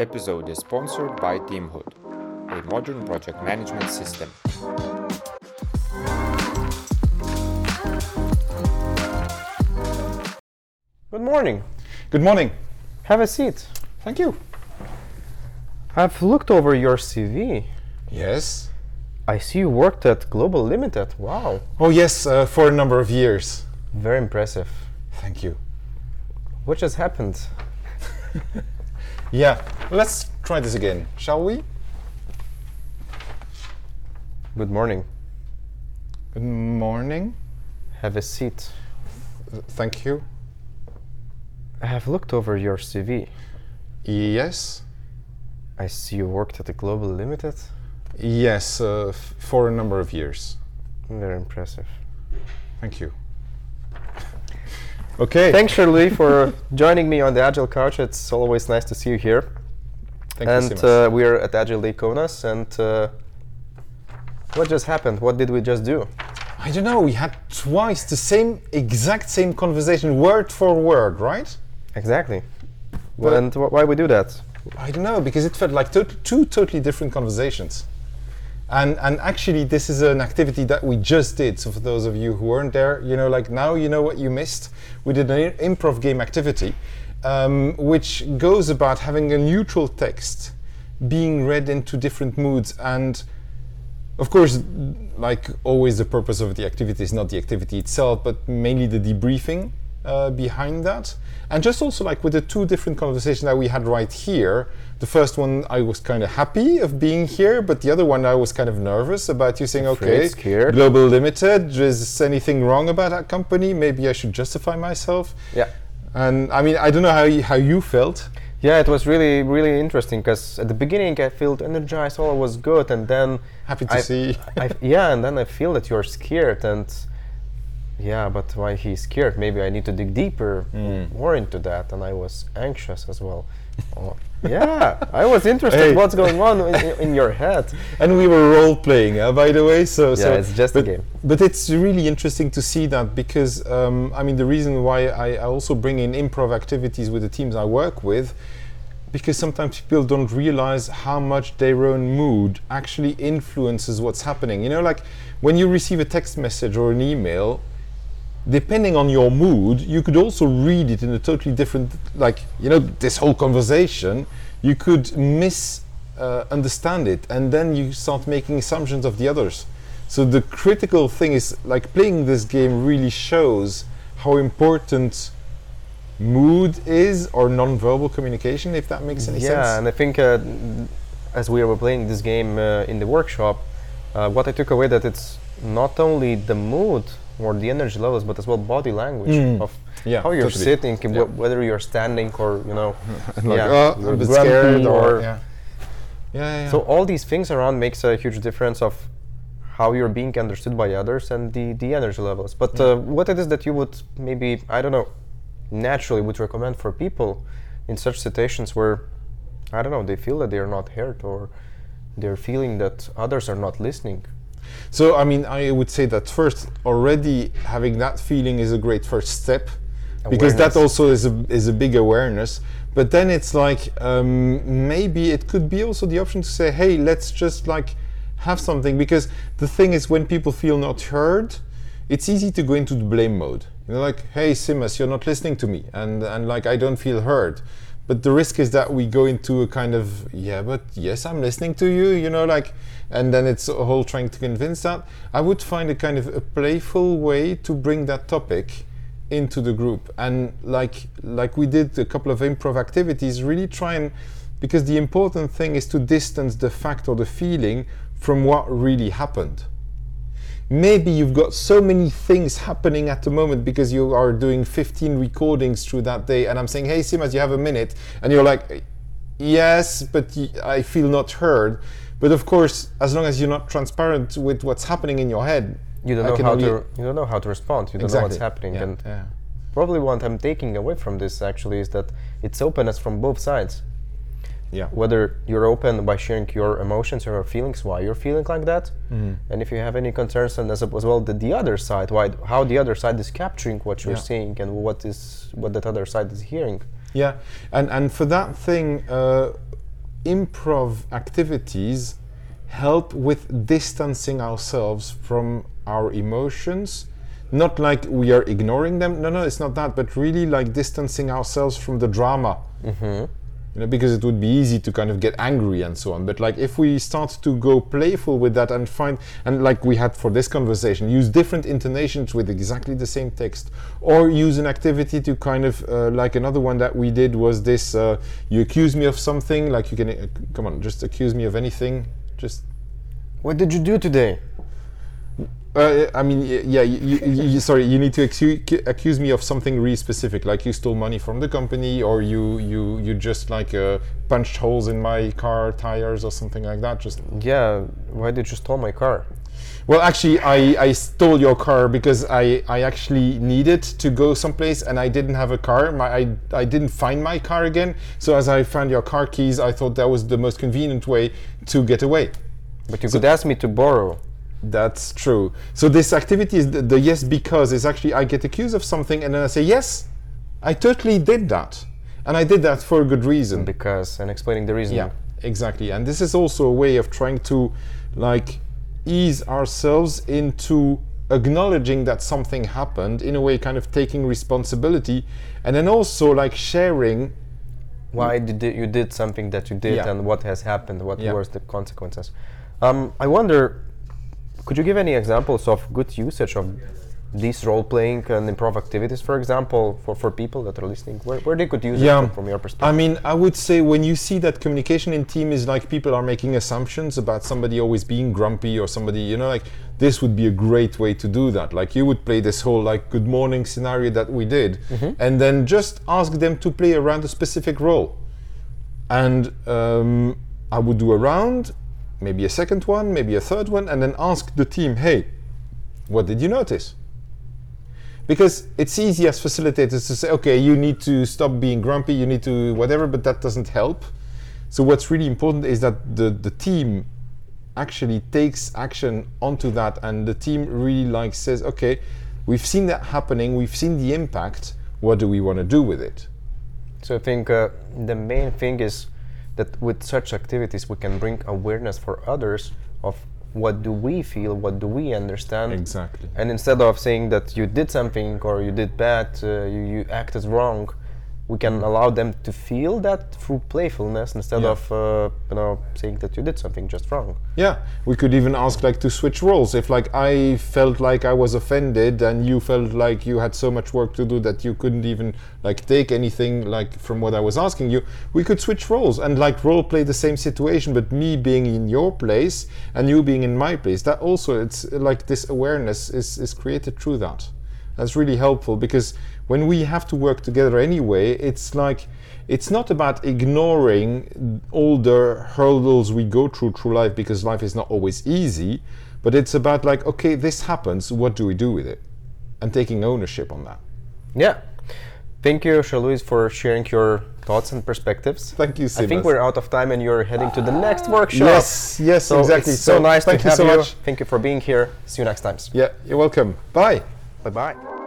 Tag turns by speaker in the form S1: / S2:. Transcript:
S1: episode is sponsored by Teamhood, a modern project management system.
S2: Good morning.
S3: Good morning.
S2: Have a seat.
S3: Thank you.
S2: I've looked over your CV.
S3: Yes.
S2: I see you worked at Global Limited. Wow.
S3: Oh, yes, uh, for a number of years.
S2: Very impressive.
S3: Thank you.
S2: What just happened?
S3: Yeah, let's try this again, shall we?
S2: Good morning.
S3: Good morning.
S2: Have a seat.
S3: Th- Thank you.
S2: I have looked over your CV.
S3: Yes.
S2: I see you worked at the Global Limited.
S3: Yes, uh, f- for a number of years.
S2: Very impressive.
S3: Thank you. okay.
S2: Thanks, Shirley, for joining me on the Agile Couch. It's always nice to see you here.
S3: Thank
S2: and
S3: Simas.
S2: uh, we're at Agile Day Kaunas. And uh, what just happened? What did we just do?
S3: I don't know. We had twice the same, exact same conversation, word for word, right?
S2: Exactly.
S3: But-
S2: and wh- why we do that?
S3: I don't know because it felt like to- two totally different conversations. And and actually, this is an activity that we just did. So for those of you who weren't there, you know, like now you know what you missed. We did an improv game activity, um, which goes about having a neutral text being read into different moods and. Of course, like always, the purpose of the activity is not the activity itself, but mainly the debriefing uh, behind that. And just also like with the two different conversations that we had right here. The first one, I was kind of happy of being here, but the other one, I was kind of nervous about you saying, okay,
S2: scared.
S3: Global Limited, is anything wrong about that company? Maybe I should justify myself.
S2: Yeah.
S3: And I mean, I don't know how you, how you felt.
S2: Yeah, it was really, really interesting because at the beginning I felt energized, oh, all was good, and then
S3: Happy to
S2: I-
S3: see.
S2: I, yeah, and then I feel that you're scared, and yeah, but why he's scared? Maybe I need to dig deeper,
S3: Mm.
S2: more into that, and I was anxious as well. Oh, yeah, I was interested
S3: Hey.
S2: what's going on in, in your head.
S3: and we were role playing, uh, by the way. So, so
S2: Yeah, it's just a
S3: but,
S2: game.
S3: But it's really interesting to see that because um, I mean the reason why I, I also bring in improv activities with the teams I work with, because sometimes people don't realize how much their own mood actually influences what's happening. You know, like when you receive a text message or an email, depending on your mood, you could also read it in a totally different, like, you know, this whole conversation, you could miss uh, understand it and then you start making assumptions of the others. So the critical thing is like playing this game really shows how important mood is or non-verbal communication, if that makes any
S2: yeah,
S3: sense.
S2: Yeah, and I think uh, as we were playing this game uh, in the workshop, uh, what I took away that it's not only the mood or the energy levels, but as well body language
S3: Mm.
S2: of
S3: Yeah,
S2: how you're
S3: totally.
S2: sitting, wh-
S3: Yeah.
S2: whether you're standing or you know,
S3: like,
S2: yeah,
S3: oh, I'm a bit scared or,
S2: or-
S3: yeah. Yeah, yeah, yeah.
S2: So all these things around makes a huge difference of how you're being understood by others and the, the energy levels. But uh, what it is that you would maybe I don't know naturally would recommend for people in such situations where I don't know they feel that they are not heard or they're feeling that others are not listening.
S3: So I mean, I would say that first, already having that feeling is a great first step, because that also is a is a big awareness. But then it's like um, maybe it could be also the option to say, hey, let's just like have something. Because the thing is, when people feel not heard, it's easy to go into the blame mode. You know, like, hey, Simas, you're not listening to me, and and like I don't feel heard. But the risk is that we go into a kind of yeah, but yes, I'm listening to you. You know, like, and then it's a whole trying to convince that. I would find a kind of a playful way to bring that topic into the group, and like like we did a couple of improv activities, really try and because the important thing is to distance the fact or the feeling from what really happened maybe you've got so many things happening at the moment because you are doing 15 recordings through that day and i'm saying hey simas you have a minute and you're like yes but I feel not heard but of course as long as you're not transparent with what's happening in your head
S2: You don't
S3: I
S2: know how to you don't know how to respond. You don't know what's happening.
S3: yeah,
S2: And
S3: yeah.
S2: probably what I'm taking away from this actually is that it's openness from both sides.
S3: Yeah.
S2: Whether you're open by sharing your emotions or your feelings why you're feeling like that.
S3: Mm-hmm.
S2: and if you have any concerns and as, as well the, the other side why how the other side is capturing what you're
S3: Yeah.
S2: seeing and what is what that other side is hearing.
S3: Yeah, and and for that thing, uh, improv activities help with distancing ourselves from our emotions. Not like we are ignoring them. No no it's not that but really like distancing ourselves from the drama you know because it would be easy to kind of get angry and so on but like if we start to go playful with that and find and like we had for this conversation use different intonations with exactly the same text or use an activity to kind of uh, like another one that we did was this uh, you accuse me of something like you can uh, come on just accuse me of anything just
S2: What did you do today?
S3: Uh, I mean, yeah. You, you, you, sorry, you need to accu- accuse me of something really specific, like you stole money from the company, or you you you just like uh, punched holes in my car tires or something like that. Just
S2: Yeah, why did you steal my car?
S3: well, actually, I, I stole your car because I, I actually needed to go someplace and I didn't have a car. My I, I didn't find my car again. So as I found your car keys, I thought that was the most convenient way to get away.
S2: But you could ask me to borrow.
S3: That's true. So this activity is the, the yes because is actually I get accused of something and then I say yes, I totally did that, and I did that for a good reason.
S2: Because and explaining the reason.
S3: Yeah, exactly. And this is also a way of trying to like ease ourselves into acknowledging that something happened in a way kind of taking responsibility and then also like sharing
S2: Why did you- did something that you did
S3: Yeah.
S2: and what has happened? What
S3: Yeah.
S2: were the consequences? Um, I wonder, could you give any examples of good usage of these role-playing and improv activities, for example, for, for people that are listening, where, where they could use it
S3: Yeah.
S2: from, from your perspective?
S3: I mean, I would say when you see that communication in team is like people are making assumptions about somebody always being grumpy or somebody, you know, like this would be a great way to do that. Like you would play this whole like good morning scenario that we did, and then just ask them to play around a specific role. And um, I would do a round, maybe a second one, maybe a third one, and then ask the team, hey, what did you notice? because it's easy as facilitators to say okay you need to stop being grumpy you need to whatever but that doesn't help so what's really important is that the the team actually takes action onto that and the team really like says okay we've seen that happening we've seen the impact what do we want to do with it
S2: So I think uh, the main thing is that with such activities we can bring awareness for others of what do we feel, what do we understand,
S3: exactly.
S2: And instead of saying that you did something or you did bad, uh, you, you acted wrong, we can allow them to feel that through playfulness instead
S3: Yeah.
S2: of uh, you know saying that you did something just wrong.
S3: Yeah, we could even ask like to switch roles. If like I felt like I was offended and you felt like you had so much work to do that you couldn't even like take anything like from what I was asking you, we could switch roles and like role play the same situation, but me being in your place and you being in my place. That also it's like this awareness is is created through that. That's really helpful because when we have to work together anyway, it's like it's not about ignoring all the hurdles we go through through life because life is not always easy, but it's about like okay, this happens, what do we do with it? And taking ownership on that.
S2: Yeah. Thank you, Louis, for sharing your thoughts and perspectives.
S3: Thank you,
S2: I think we're out of time and you're heading to the next ah, workshop.
S3: Yes, yes,
S2: So
S3: exactly.
S2: It's so, nice
S3: thank
S2: to
S3: you
S2: have
S3: so
S2: you.
S3: much.
S2: Thank you for being here. See you next time.
S3: Yeah, you're welcome. Bye.
S2: Bye bye.